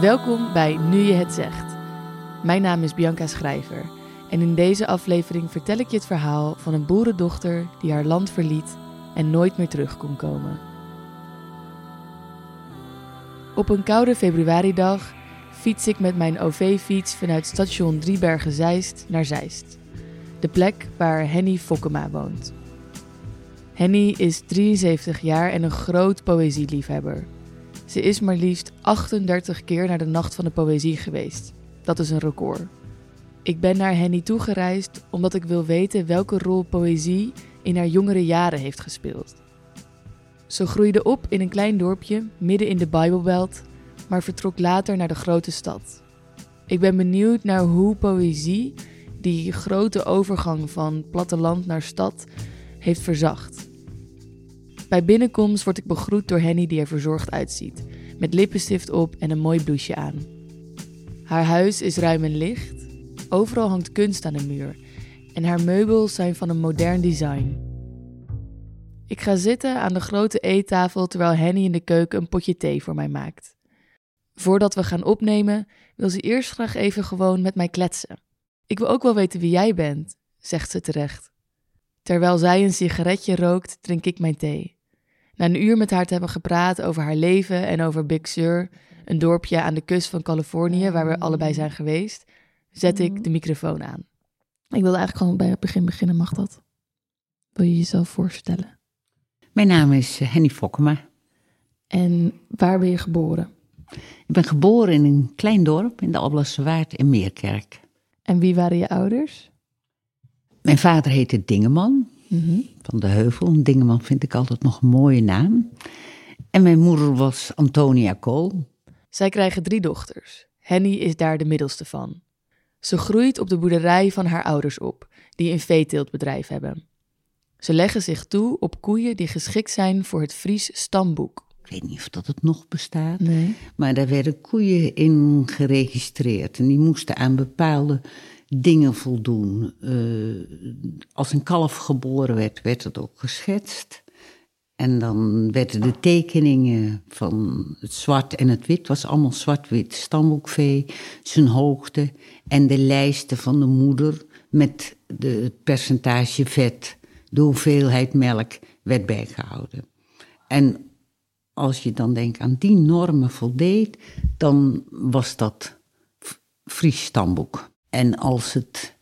Welkom bij Nu je het zegt. Mijn naam is Bianca Schrijver en in deze aflevering vertel ik je het verhaal van een boerendochter die haar land verliet en nooit meer terug kon komen. Op een koude februaridag fiets ik met mijn OV-fiets vanuit station Driebergen-Zeist naar Zeist. De plek waar Henny Fokkema woont. Henny is 73 jaar en een groot poëzieliefhebber. Ze is maar liefst 38 keer naar de Nacht van de Poëzie geweest. Dat is een record. Ik ben naar Henny toegereisd omdat ik wil weten welke rol poëzie in haar jongere jaren heeft gespeeld. Ze groeide op in een klein dorpje midden in de Bijbelbelt, maar vertrok later naar de grote stad. Ik ben benieuwd naar hoe poëzie die grote overgang van platteland naar stad heeft verzacht. Bij binnenkomst word ik begroet door Henny die er verzorgd uitziet, met lippenstift op en een mooi blouseje aan. Haar huis is ruim en licht, overal hangt kunst aan de muur en haar meubels zijn van een modern design. Ik ga zitten aan de grote eettafel terwijl Henny in de keuken een potje thee voor mij maakt. Voordat we gaan opnemen, wil ze eerst graag even gewoon met mij kletsen. Ik wil ook wel weten wie jij bent, zegt ze terecht. Terwijl zij een sigaretje rookt, drink ik mijn thee. Na een uur met haar te hebben gepraat over haar leven en over Big Sur, een dorpje aan de kust van Californië waar we allebei zijn geweest, zet ik de microfoon aan. Ik wilde eigenlijk gewoon bij het begin beginnen, mag dat? Wil je jezelf voorstellen? Mijn naam is eh, Henny Fokkema. En waar ben je geboren? Ik ben geboren in een klein dorp in de Alblasse Waard in Meerkerk. En wie waren je ouders? Mijn vader heette Dingeman Van de Heuvel. Dingeman vind ik altijd nog een mooie naam. En mijn moeder was Antonia Kool. Zij krijgen drie dochters. Henny is daar de middelste van. Ze groeit op de boerderij van haar ouders op, die een veeteeltbedrijf hebben. Ze leggen zich toe op koeien die geschikt zijn voor het Fries stamboek. Ik weet niet of dat het nog bestaat. Nee. Maar daar werden koeien in geregistreerd. En die moesten aan bepaalde dingen voldoen. Eh, als een kalf geboren werd, werd het ook geschetst. En dan werden de tekeningen van het zwart en het wit, was allemaal zwart-wit stamboekvee, zijn hoogte en de lijsten van de moeder met de, het percentage vet, de hoeveelheid melk werd bijgehouden. En als je dan denkt aan die normen voldeed, dan was dat Fries stamboek. En als het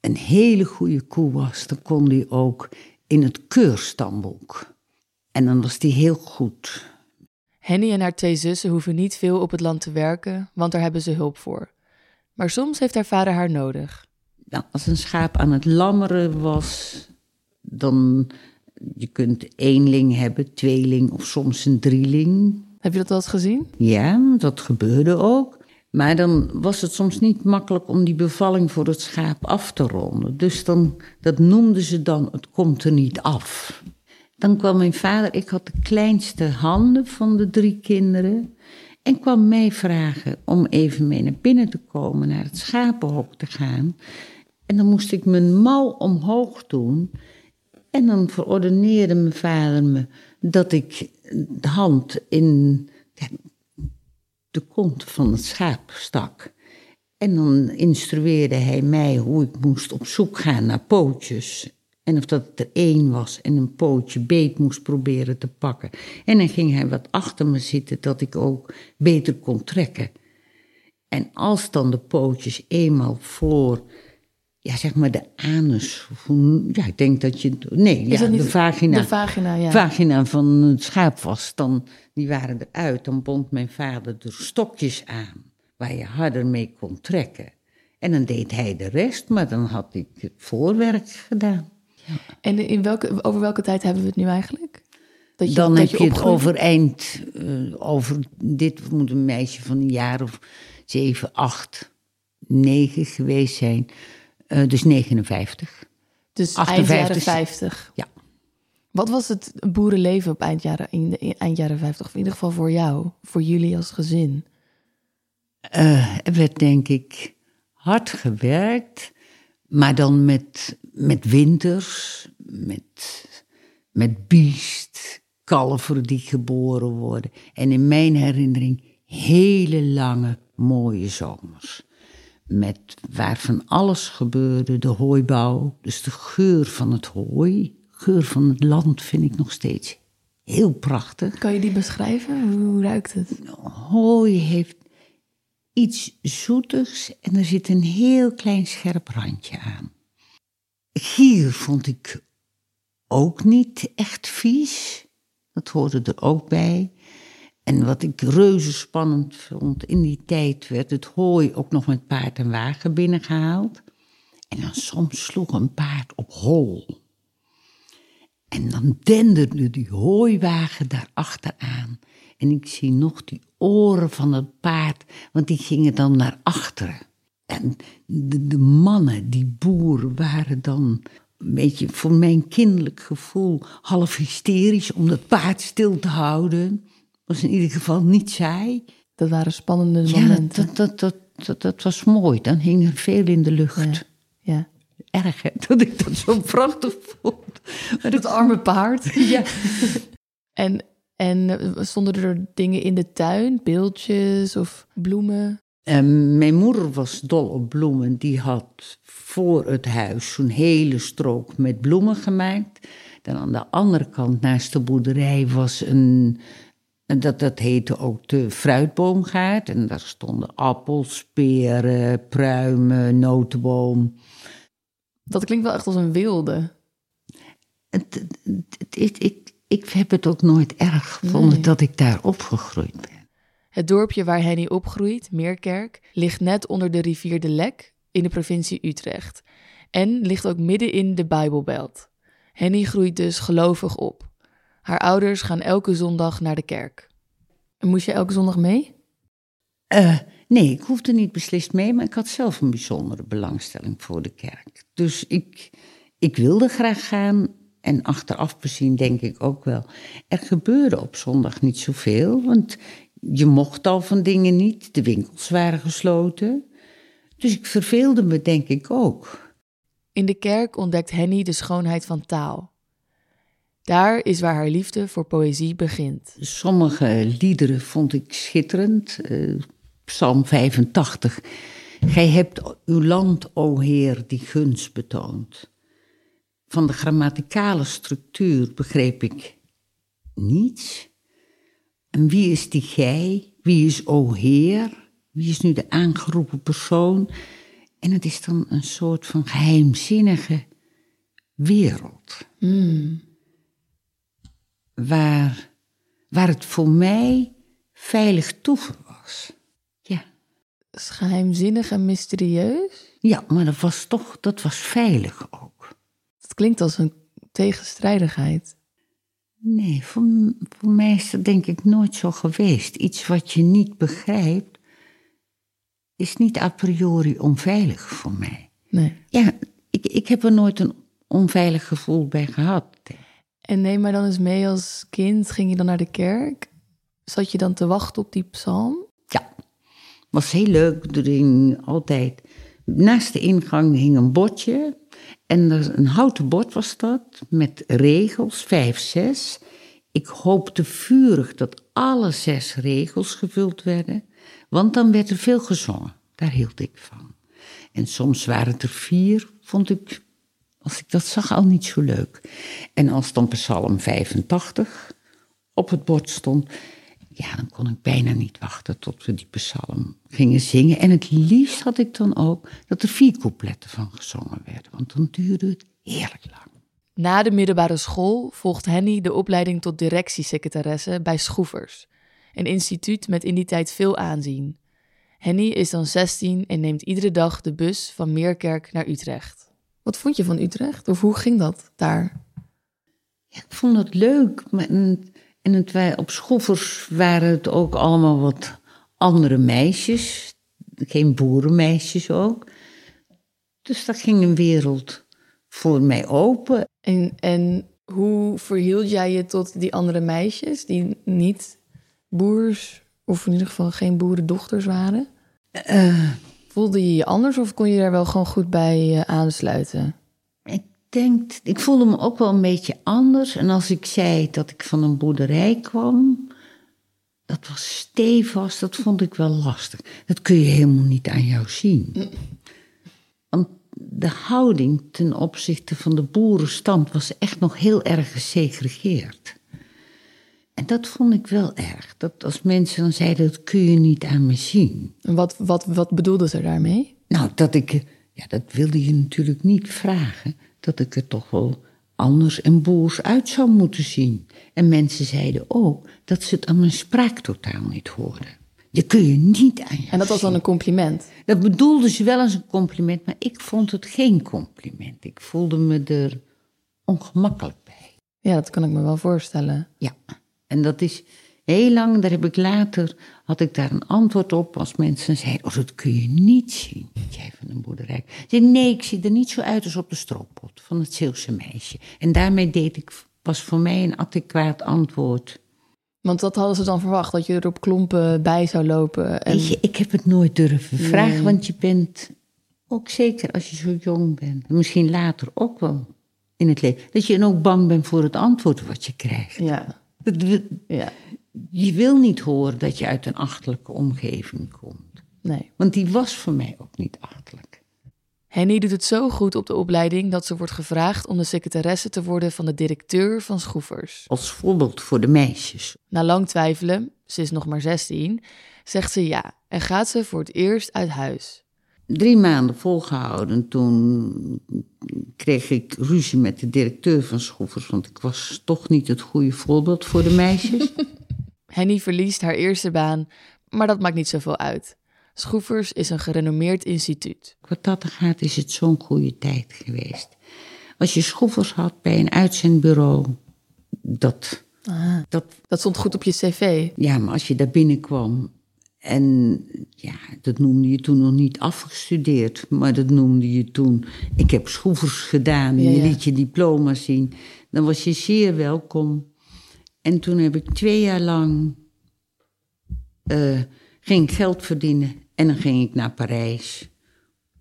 een hele goede koe was, dan kon die ook in het keurstamboek. En dan was die heel goed. Henny en haar twee zussen hoeven niet veel op het land te werken, want daar hebben ze hulp voor. Maar soms heeft haar vader haar nodig. Nou, als een schaap aan het lammeren was, dan je kunt eenling hebben, tweeling of soms een drieling. Heb je dat wel eens gezien? Ja, dat gebeurde ook. Maar dan was het soms niet makkelijk om die bevalling voor het schaap af te ronden. Dus dan, dat noemden ze dan, het komt er niet af. Dan kwam mijn vader, ik had de kleinste handen van de drie kinderen. En kwam mij vragen om even mee naar binnen te komen, naar het schapenhok te gaan. En dan moest ik mijn mouw omhoog doen. En dan verordeneerde mijn vader me dat ik de hand in de kont van het schaap stak. En dan instrueerde hij mij hoe ik moest op zoek gaan naar pootjes. En of dat er één was en een pootje beet moest proberen te pakken. En dan ging hij wat achter me zitten dat ik ook beter kon trekken. En als dan de pootjes eenmaal voor, ja zeg maar de anus, ja ik denk dat je, nee, Is ja, de vagina De vagina, ja. vagina van het schaap was, dan, die waren eruit. Dan bond mijn vader er stokjes aan, waar je harder mee kon trekken. En dan deed hij de rest, maar dan had ik het voorwerk gedaan. En in welke, over welke tijd hebben we het nu eigenlijk? Dat dan dat heb je het opgroeide? over eind, eh, over dit moet een meisje van een jaar of zeven, acht, negen geweest zijn. Eh, dus 59. Dus eind 58. jaren 50. Ja. Wat was het boerenleven op eind jaren, in de eind jaren 50? Of in ieder geval voor jou, voor jullie als gezin? Eh, er werd denk ik hard gewerkt, maar dan met, met winters, met, met biest, kalveren die geboren worden. En in mijn herinnering hele lange, mooie zomers. Met waar van alles gebeurde, de hooibouw, dus de geur van het hooi, geur van het land vind ik nog steeds heel prachtig. Kan je die beschrijven? Hoe ruikt het? Hooi heeft iets zoetigs en er zit een heel klein scherp randje aan. Gier vond ik ook niet echt vies. Dat hoorde er ook bij. En wat ik reuze spannend vond, in die tijd werd het hooi ook nog met paard en wagen binnengehaald. En dan soms sloeg een paard op hol. En dan denderde die hooiwagen daarachteraan. En ik zie nog die oren van het paard, want die gingen dan naar achteren. En de, mannen, die boeren, waren dan een beetje voor mijn kinderlijk gevoel half hysterisch om dat paard stil te houden. Was in ieder geval niet saai. Dat waren spannende momenten. Ja, dat, dat, dat, dat, was mooi. Dan hing er veel in de lucht. Ja. Erg hè, dat ik dat zo prachtig vond. Maar dat arme paard. Ja. en, en stonden er dingen in de tuin, beeldjes of bloemen? En mijn moeder was dol op bloemen. Die had voor het huis zo'n hele strook met bloemen gemaakt. Dan aan de andere kant, naast de boerderij, was een. Dat, dat heette ook de fruitboomgaard. En daar stonden appels, peren, pruimen, notenboom. Dat klinkt wel echt als een wilde. Het, het, ik, ik heb het ook nooit erg gevonden dat ik daar opgegroeid ben. Het dorpje waar Henny opgroeit, Meerkerk, ligt net onder de rivier de Lek in de provincie Utrecht. En ligt ook midden in de Bijbelbelt. Henny groeit dus gelovig op. Haar ouders gaan elke zondag naar de kerk. En moest je elke zondag mee? Uh, nee, ik hoefde niet beslist mee, maar ik had zelf een bijzondere belangstelling voor de kerk. Dus ik, ik wilde graag gaan en achteraf bezien denk ik ook wel. Er gebeurde op zondag niet zoveel, want je mocht al van dingen niet. De winkels waren gesloten. Dus ik verveelde me, denk ik ook. In de kerk ontdekt Henny de schoonheid van taal. Daar is waar haar liefde voor poëzie begint. Sommige liederen vond ik schitterend. Uh, Psalm 85. Gij hebt uw land, o Heer, die gunst betoond. Van de grammaticale structuur begreep ik niets. En wie is die gij? Wie is o Heer? Wie is nu de aangeroepen persoon? En het is dan een soort van geheimzinnige wereld. Hmm. Waar, waar het voor mij veilig toeven was. Ja. Geheimzinnig en mysterieus? Ja, maar dat was toch, dat was veilig ook. Het klinkt als een tegenstrijdigheid. Nee, voor, voor mij is dat denk ik nooit zo geweest. Iets wat je niet begrijpt, is niet a priori onveilig voor mij. Nee. Ja, ik, ik heb er nooit een onveilig gevoel bij gehad. En neem maar dan eens mee als kind, ging je dan naar de kerk? Zat je dan te wachten op die psalm? Ja, was heel leuk. Altijd, naast de ingang hing een bordje en een houten bord was dat, met regels, vijf, zes. Ik hoopte vurig dat alle zes regels gevuld werden, want dan werd er veel gezongen. Daar hield ik van. En soms waren het er vier, vond ik, als ik dat zag, al niet zo leuk. En als dan Psalm 85 op het bord stond, ja, dan kon ik bijna niet wachten tot we die psalm gingen zingen. En het liefst had ik dan ook dat er vier coupletten van gezongen werden, want dan duurde het heerlijk lang. Na de middelbare school volgt Henny de opleiding tot directiesecretaresse bij Schroevers, een instituut met in die tijd veel aanzien. Henny is dan 16 en neemt iedere dag de bus van Meerkerk naar Utrecht. Wat vond je van Utrecht? Of hoe ging dat daar? Ja, ik vond het leuk. En het, wij, op schoffers waren het ook allemaal wat andere meisjes. Geen boerenmeisjes ook. Dus daar ging een wereld voor mij open. En, en hoe verhield jij je tot die andere meisjes die niet boers, of in ieder geval geen boerendochters waren? Uh, Voelde je je anders of kon je daar wel gewoon goed bij uh, aansluiten? Ik denk, ik voelde me ook wel een beetje anders. En als ik zei dat ik van een boerderij kwam, dat was stevast, dat vond ik wel lastig. Dat kun je helemaal niet aan jou zien. Want de houding ten opzichte van de boerenstand was echt nog heel erg gesegregeerd. En dat vond ik wel erg. Dat als mensen dan zeiden, dat kun je niet aan me zien. En wat, wat, wat bedoelde ze daarmee? Nou, dat ik, ja, dat wilde je natuurlijk niet vragen. Dat ik er toch wel anders en boers uit zou moeten zien. En mensen zeiden ook dat ze het aan mijn spraak totaal niet hoorden. Je kun je niet aan je En dat was dan een compliment? Dat bedoelde ze wel als een compliment, maar ik vond het geen compliment. Ik voelde me er ongemakkelijk bij. Ja, dat kan ik me wel voorstellen. Ja, en dat is heel lang, daar heb ik later, had ik daar een antwoord op als mensen zeiden, oh dat kun je niet zien, jij van een boerderij. Zei, nee, ik zie er niet zo uit als op de stroopot van het Zeeuwse meisje. En daarmee deed ik, was voor mij een adequaat antwoord. Want dat hadden ze dan verwacht, dat je er op klompen bij zou lopen. En... Weet je, ik heb het nooit durven vragen, Nee. want je bent ook zeker als je zo jong bent, misschien later ook wel in het leven, dat je dan ook bang bent voor het antwoord wat je krijgt. Ja, ja, Je wil niet horen dat je uit een achterlijke omgeving komt. nee. Want die was voor mij ook niet achterlijk. Henny doet het zo goed op de opleiding dat ze wordt gevraagd om de secretaresse te worden van de directeur van Schroevers. Als voorbeeld voor de meisjes. Na lang twijfelen, ze is nog maar 16, zegt ze ja en gaat ze voor het eerst uit huis. Drie maanden volgehouden, toen kreeg ik ruzie met de directeur van Schroevers. Want ik was toch niet het goede voorbeeld voor de meisjes. Henny verliest haar eerste baan, maar dat maakt niet zoveel uit. Schroevers is een gerenommeerd instituut. Wat dat er gaat, is het zo'n goede tijd geweest. Als je Schroevers had bij een uitzendbureau, dat, dat Dat stond goed op je cv. Ja, maar als je daar binnenkwam en ja, dat noemde je toen nog niet afgestudeerd, maar dat noemde je toen, ik heb schroevers gedaan, en Ja, je liet je diploma zien, dan was je zeer welkom. En toen heb ik twee jaar lang, eh, ging ik geld verdienen en dan ging ik naar Parijs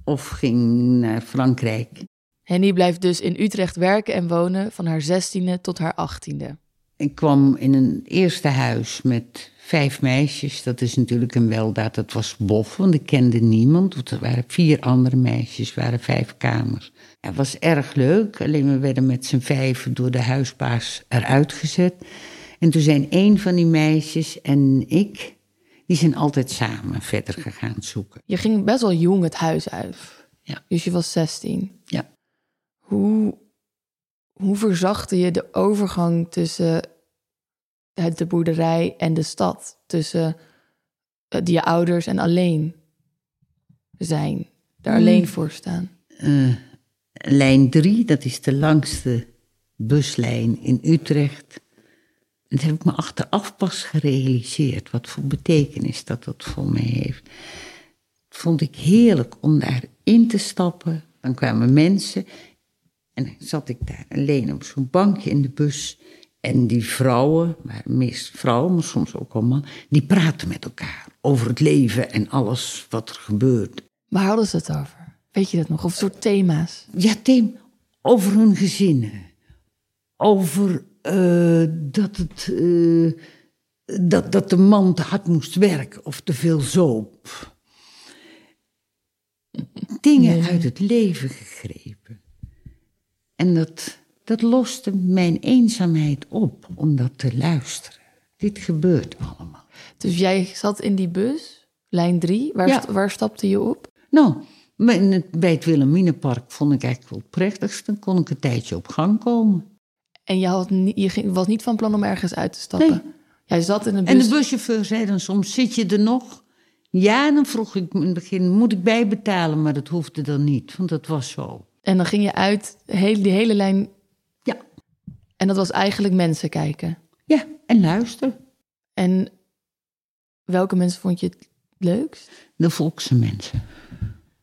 of ging naar Frankrijk. Henny blijft dus in Utrecht werken en wonen van haar 16e tot haar 18e. Ik kwam in een eerste huis met vijf meisjes. Dat is natuurlijk een weldaad. Dat was bof, want ik kende niemand. Want er waren vier andere meisjes, waren vijf kamers. Het was erg leuk, alleen we werden met z'n vijven door de huisbaas eruit gezet. En toen zijn een van die meisjes en ik, die zijn altijd samen verder gegaan zoeken. Je ging best wel jong het huis uit. Ja. Dus je was 16. Ja. Hoe, hoe verzachtte je de overgang tussen het, de boerderij en de stad? Tussen eh, die je ouders en alleen zijn. Daar alleen voor staan. Eh, lijn 3, dat is de langste buslijn in Utrecht. Dat heb ik me achteraf pas gerealiseerd. Wat voor betekenis dat dat voor mij heeft. Het vond ik heerlijk om daarin te stappen. Dan kwamen mensen en dan zat ik daar alleen op zo'n bankje in de bus. En die vrouwen, meest vrouwen, maar soms ook wel man, die praten met elkaar over het leven en alles wat er gebeurt. Waar hadden ze het over? Weet je dat nog? Of soort thema's? Ja, Tim, over hun gezinnen. Over eh, dat, het, eh, dat, dat de man te hard moest werken of te veel zoop. Dingen uit het leven gegrepen. En dat, dat loste mijn eenzaamheid op om dat te luisteren. Dit gebeurt allemaal. Dus jij zat in die bus, lijn 3. Waar, Ja. waar stapte je op? Nou, bij het Wilhelminapark vond ik eigenlijk wel het prettigst. Dan kon ik een tijdje op gang komen. En je, had niet, je ging, was niet van plan om ergens uit te stappen? Nee. Jij zat in een bus. En de buschauffeur zei dan soms, zit je er nog? Ja, en dan vroeg ik in het begin, moet ik bijbetalen? Maar dat hoefde dan niet, want dat was zo. En dan ging je uit, heel, die hele lijn. Ja, En dat was eigenlijk mensen kijken. ja en luister. En welke mensen vond je het leukst? De volkse mensen.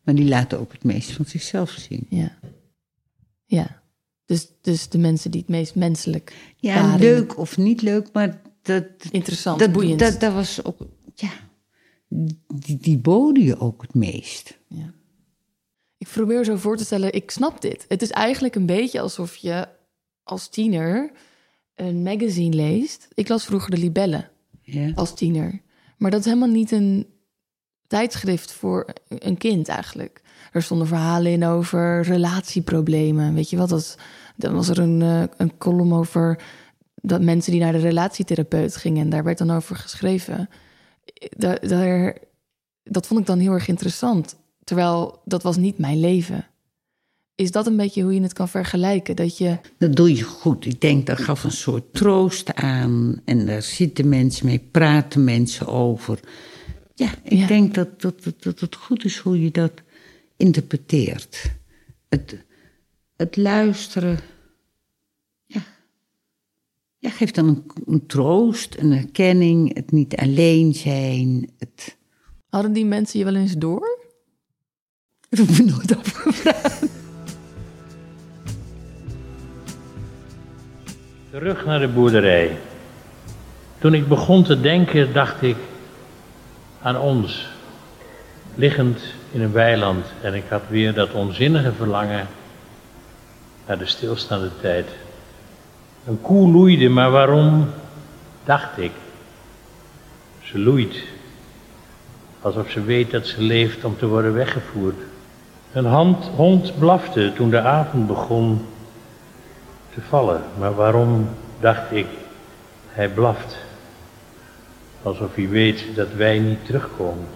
Maar die laten ook het meest van zichzelf zien. Ja. Ja. Dus, dus de mensen die het meest menselijk Ja, waren. leuk of niet leuk, maar dat... Interessant, dat, boeiend. Dat, dat was ook, ja... Die, die boden je ook het meest. Ja. Ik probeer zo voor te stellen, ik snap dit. Het is eigenlijk een beetje alsof je als tiener een magazine leest. Ik las vroeger de Libellen Ja. als tiener. Maar dat is helemaal niet een tijdschrift voor een kind eigenlijk. Er stonden verhalen in over relatieproblemen. Weet je wat? Dat, dan was er een, eh, een column over dat mensen die naar de relatietherapeut gingen. En daar werd dan over geschreven. Daar, daar, dat vond ik dan heel erg interessant. Terwijl dat was niet mijn leven. Is dat een beetje hoe je het kan vergelijken? Dat je Dat doe je goed. Ik denk dat gaf een soort troost aan. En daar zitten mensen mee, praten mensen over. Ja, ik Ja. denk dat, dat, dat, dat het goed is hoe je dat interpreteert. Het, het luisteren. Ja. ja, geeft dan een, een troost, een erkenning, het niet alleen zijn. Het, hadden die mensen je wel eens door? Dat heb me nooit. Terug naar de boerderij. Toen ik begon te denken, dacht ik aan ons. Liggend in een weiland en ik had weer dat onzinnige verlangen naar de stilstaande tijd. Een koe loeide, maar waarom, dacht ik. Ze loeit, alsof ze weet dat ze leeft om te worden weggevoerd. Een hand, hond blafte toen de avond begon te vallen. Maar waarom, dacht ik, hij blaft. Alsof hij weet dat wij niet terugkomen.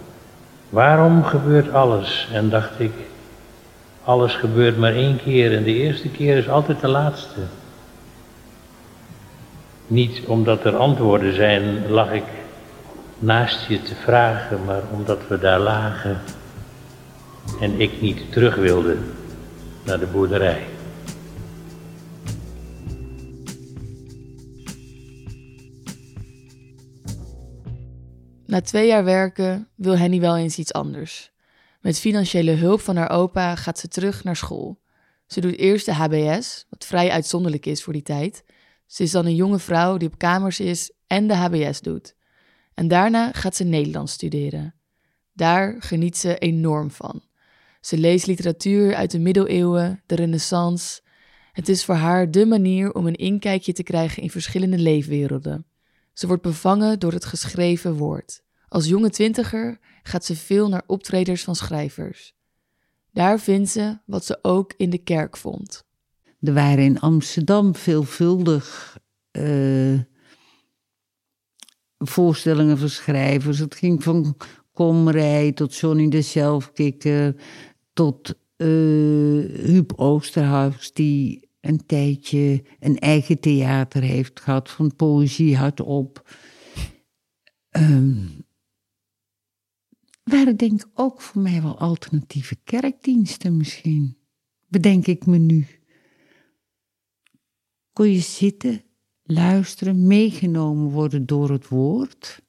Waarom gebeurt alles? En dacht ik, alles gebeurt maar één keer en de eerste keer is altijd de laatste. Niet omdat er antwoorden zijn, lag ik naast je te vragen, maar omdat we daar lagen en ik niet terug wilde naar de boerderij. Na twee jaar werken wil Henny wel eens iets anders. Met financiële hulp van haar opa gaat ze terug naar school. Ze doet eerst de HBS, wat vrij uitzonderlijk is voor die tijd. Ze is dan een jonge vrouw die op kamers is en de HBS doet. En daarna gaat ze Nederlands studeren. Daar geniet ze enorm van. Ze leest literatuur uit de middeleeuwen, de renaissance. Het is voor haar dé manier om een inkijkje te krijgen in verschillende leefwerelden. Ze wordt bevangen door het geschreven woord. Als jonge twintiger gaat ze veel naar optredens van schrijvers. Daar vindt ze wat ze ook in de kerk vond. Er waren in Amsterdam veelvuldig eh, voorstellingen van schrijvers. Het ging van Komrij tot Johnny de Zelfkikker tot eh Huub Oosterhuis, die een tijdje een eigen theater heeft gehad van poëzie hardop. Ehm waren denk ik ook voor mij wel alternatieve kerkdiensten misschien. Bedenk ik me nu kon je zitten, luisteren, meegenomen worden door het woord.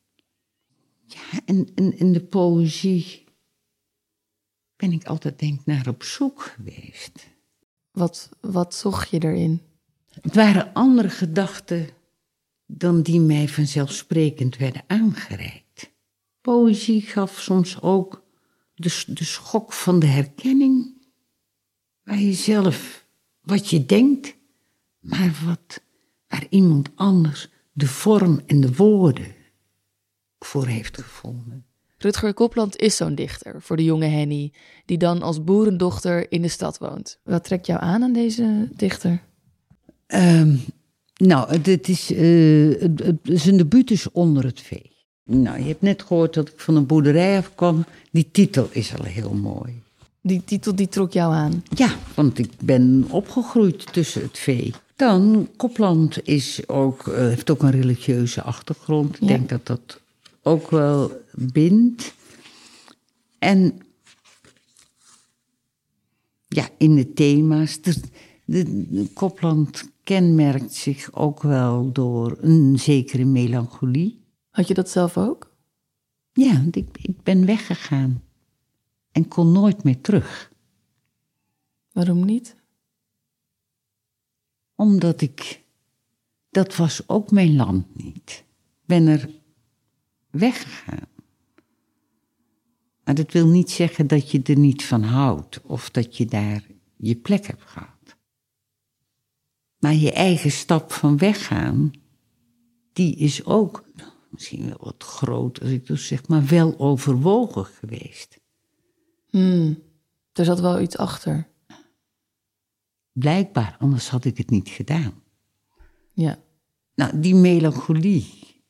Ja, en in, in de poëzie ben ik altijd denk naar op zoek geweest. Wat, wat zocht je erin? Het waren andere gedachten dan die mij vanzelfsprekend werden aangereikt. Poëzie gaf soms ook de, de schok van de herkenning, waar je zelf wat je denkt, maar wat, waar iemand anders de vorm en de woorden voor heeft gevonden. Rutger Kopland is zo'n dichter voor de jonge Henny, die dan als boerendochter in de stad woont. Wat trekt jou aan aan deze dichter? Ehm, nou, het is, eh, zijn debuut is onder het vee. Nou, je hebt net gehoord dat ik van een boerderij afkwam. Die titel is al heel mooi. Die titel die trok jou aan. Ja, want ik ben opgegroeid tussen het vee. Dan, Kopland is ook, eh, heeft ook een religieuze achtergrond. Ik Ja. denk dat dat ook wel bindt. En ja, in de thema's. De, de, de Kopland kenmerkt zich ook wel door een zekere melancholie. Had je dat zelf ook? Ja, want ik, ik ben weggegaan en kon nooit meer terug. Waarom niet? Omdat ik, dat was ook mijn land niet. Ik ben er weggegaan. Maar dat wil niet zeggen dat je er niet van houdt of dat je daar je plek hebt gehad. Maar je eigen stap van weggaan, die is ook misschien wel wat groot als ik dus zeg, maar wel overwogen geweest. Hmm, er zat wel iets achter. Blijkbaar, anders had ik het niet gedaan. Ja. Nou, die melancholie,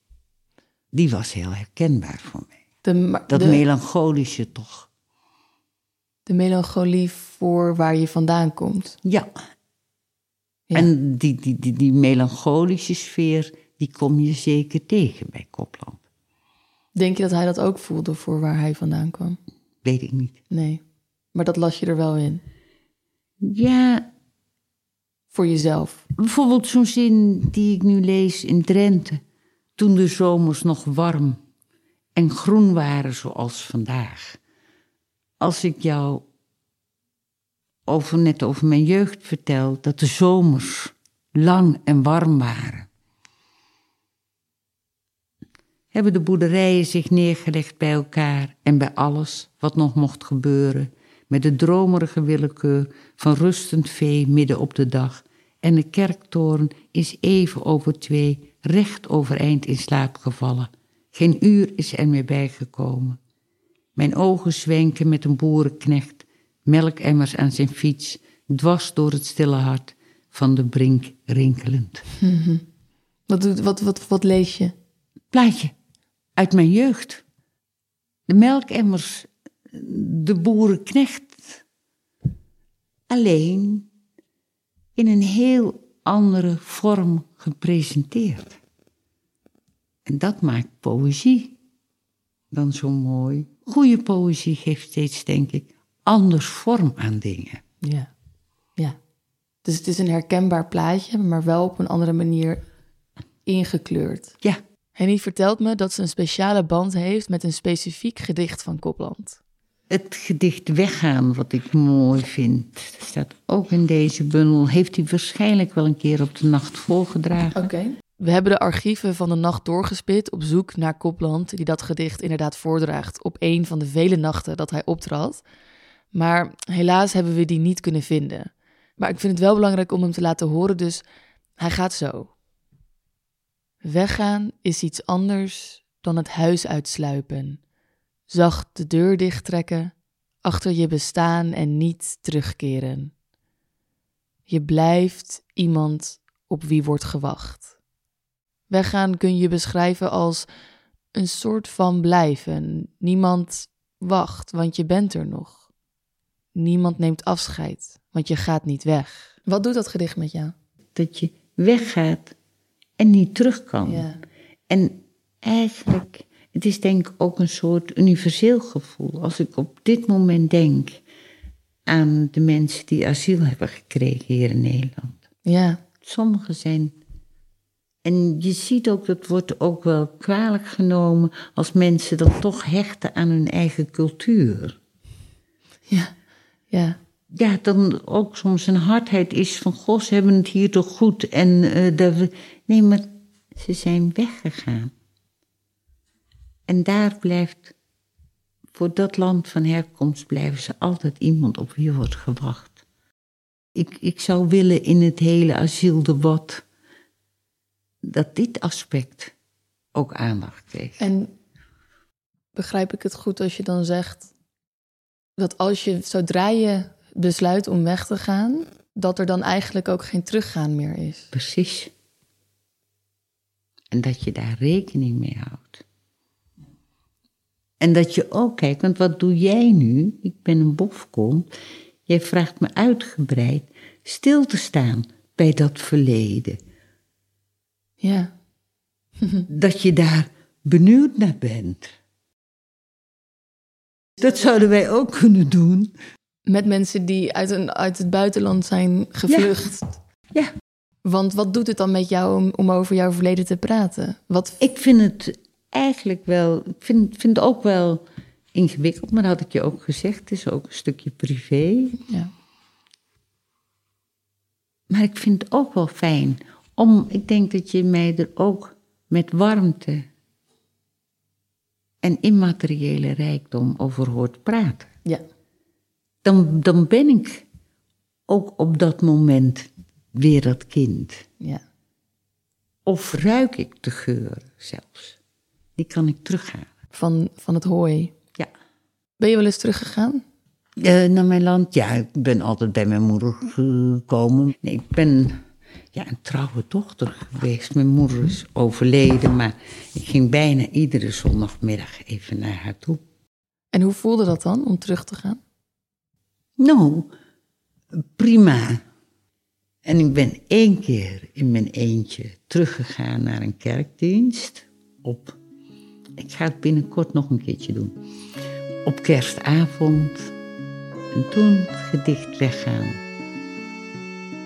die was heel herkenbaar voor mij. De, Dat de, melancholische toch. de melancholie voor waar je vandaan komt. Ja. Ja. En die, die, die, die melancholische sfeer, die kom je zeker tegen bij Kopland. Denk je dat hij dat ook voelde voor waar hij vandaan kwam? Weet ik niet. Nee. Maar dat las je er wel in. Ja, Voor jezelf. bijvoorbeeld zo'n zin die ik nu lees in Drenthe. Toen de zomers nog warm en groen waren zoals vandaag. Als ik jou over, net over mijn jeugd vertel, dat de zomers lang en warm waren. Hebben de boerderijen zich neergelegd bij elkaar en bij alles wat nog mocht gebeuren, met de dromerige willekeur van rustend vee midden op de dag, en de kerktoren is even over twee recht overeind in slaap gevallen. Geen uur is er meer bijgekomen. Mijn ogen zwenken met een boerenknecht, melkemmers aan zijn fiets, dwars door het stille hart van de brink rinkelend. Wat, doet, wat, wat, wat lees je? Plaatje uit mijn jeugd. De melkemmers, de boerenknecht. Alleen in een heel andere vorm gepresenteerd. En dat maakt poëzie dan zo mooi. Goede poëzie geeft steeds, denk ik, anders vorm aan dingen. Ja. Ja. Dus het is een herkenbaar plaatje, maar wel op een andere manier ingekleurd. Ja, Henny vertelt me dat ze een speciale band heeft met een specifiek gedicht van Kopland. het gedicht Weggaan, wat ik mooi vind, staat ook in deze bundel. Heeft hij waarschijnlijk wel een keer op de nacht voorgedragen. Oké. We hebben de archieven van de nacht doorgespit op zoek naar Kopland, die dat gedicht inderdaad voordraagt op een van de vele nachten dat hij optrad. Maar helaas hebben we die niet kunnen vinden. Maar ik vind het wel belangrijk om hem te laten horen, dus hij gaat zo. Weggaan is iets anders dan het huis uitsluipen. Zacht de deur dichttrekken, achter je bestaan en niet terugkeren. Je blijft iemand op wie wordt gewacht. Weggaan kun je beschrijven als een soort van blijven. Niemand wacht, want je bent er nog. Niemand neemt afscheid, want je gaat niet weg. Wat doet dat gedicht met jou? Dat je weggaat en niet terug kan. Ja. En eigenlijk, het is denk ik ook een soort universeel gevoel. Als ik op dit moment denk aan de mensen die asiel hebben gekregen hier in Nederland. Ja, Sommigen zijn. En je ziet ook, dat wordt ook wel kwalijk genomen als mensen dan toch hechten aan hun eigen cultuur. ja, ja. Ja, dan ook soms een hardheid is van, goh, ze hebben het hier toch goed. En eh, dat we. Nee, maar ze zijn weggegaan. En daar blijft, voor dat land van herkomst, blijven ze altijd iemand op wie wordt gewacht. Ik, ik zou willen in het hele asieldebat dat dit aspect ook aandacht kreeg. En begrijp ik het goed als je dan zegt dat als je, zodra je besluit om weg te gaan, dat er dan eigenlijk ook geen teruggaan meer is? Precies. En dat je daar rekening mee houdt. En dat je ook kijkt, want wat doe jij nu? Ik ben een bofkom. Jij vraagt me uitgebreid stil te staan bij dat verleden. Ja, Dat je daar benieuwd naar bent. Dat zouden wij ook kunnen doen. met mensen die uit, een, uit het buitenland zijn gevlucht. Ja, Want wat doet het dan met jou om, om over jouw verleden te praten? Wat, ik vind het eigenlijk wel, ik vind, vind het ook wel ingewikkeld, maar dat had ik je ook gezegd. Het is ook een stukje privé. ja. Maar ik vind het ook wel fijn om, ik denk dat je mij er ook met warmte en immateriële rijkdom over hoort praten, Ja. dan, dan ben ik ook op dat moment weer dat kind. Ja. Of ruik ik de geur zelfs. Die kan ik terughalen. Van, van het hooi. Ja. Ben je wel eens teruggegaan? Eh, naar mijn land? Ja, ik ben altijd bij mijn moeder gekomen. Nee, ik ben ja, een trouwe dochter geweest. Mijn moeder is overleden, maar ik ging bijna iedere zondagmiddag even naar haar toe. En hoe voelde dat dan om terug te gaan? Nou, prima. En ik ben één keer in mijn eentje teruggegaan naar een kerkdienst. Op, ik ga het binnenkort nog een keertje doen. Op kerstavond. En toen het gedicht weggaan.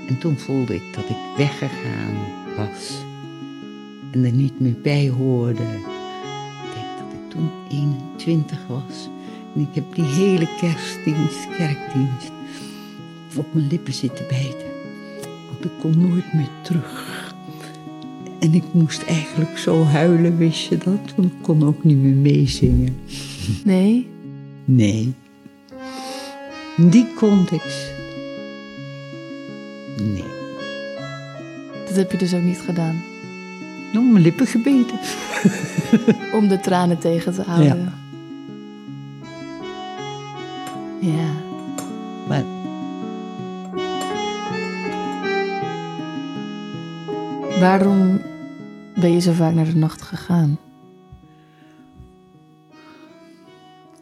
En toen voelde ik dat ik weggegaan was. En er niet meer bij hoorde. Ik denk dat ik toen 21 was. En ik heb die hele kerstdienst, kerkdienst, op mijn lippen zitten bijten. Want ik kon nooit meer terug. En ik moest eigenlijk zo huilen, wist je dat? Want ik kon ook niet meer meezingen. Nee? Nee. Die context. Dat heb je dus ook niet gedaan. Nog mijn lippen gebeten. Om de tranen tegen te houden. Ja. Maar Waarom ben je zo vaak naar de nacht gegaan?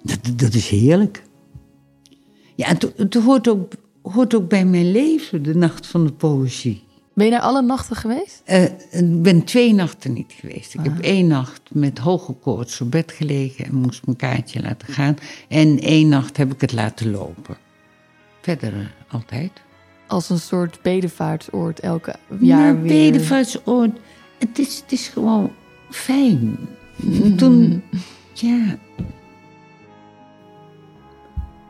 dat, dat is heerlijk. Ja, het- het hoort ook, hoort ook bij mijn leven, de nacht van de poëzie. Ben je naar alle nachten geweest? Eh, ik ben twee nachten niet geweest. Ik heb één nacht met hoge koorts op bed gelegen en moest mijn kaartje laten gaan. En één nacht heb ik het laten lopen. Verder eh, altijd. Als een soort bedevaartsoord elke jaar Nou, weer. bedevaartsoord. Het is, het is gewoon fijn. Toen, ja.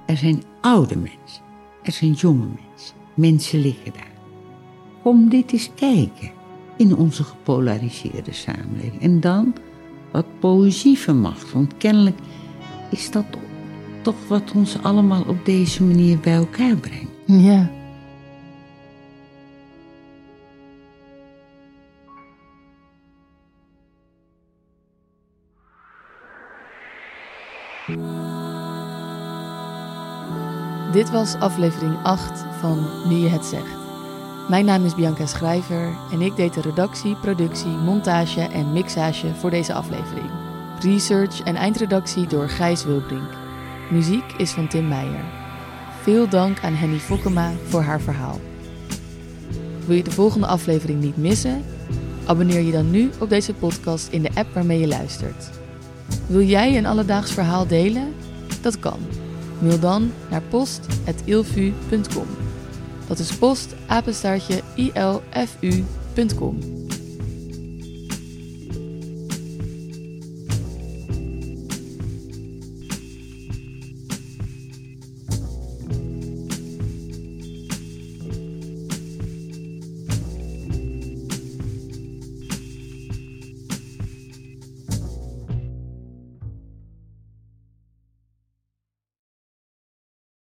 Er zijn oude mensen. Er zijn jonge mensen. Mensen liggen daar. Kom dit eens kijken. In onze gepolariseerde samenleving. En dan wat poëzie vermacht. Want kennelijk is dat toch wat ons allemaal op deze manier bij elkaar brengt. Ja. Dit was aflevering 8 van Nu je het zegt. Mijn naam is Bianca Schrijver en ik deed de redactie, productie, montage en mixage voor deze aflevering. Research en eindredactie door Gijs Wilbrink. Muziek is van Tim Meijer. Veel dank aan Henny Fokkema voor haar verhaal. Wil je de volgende aflevering niet missen? Abonneer je dan nu op deze podcast in de app waarmee je luistert. Wil jij een alledaags verhaal delen? Dat kan. Mail dan naar post.ilfu.com. Dat is post ilfu.com.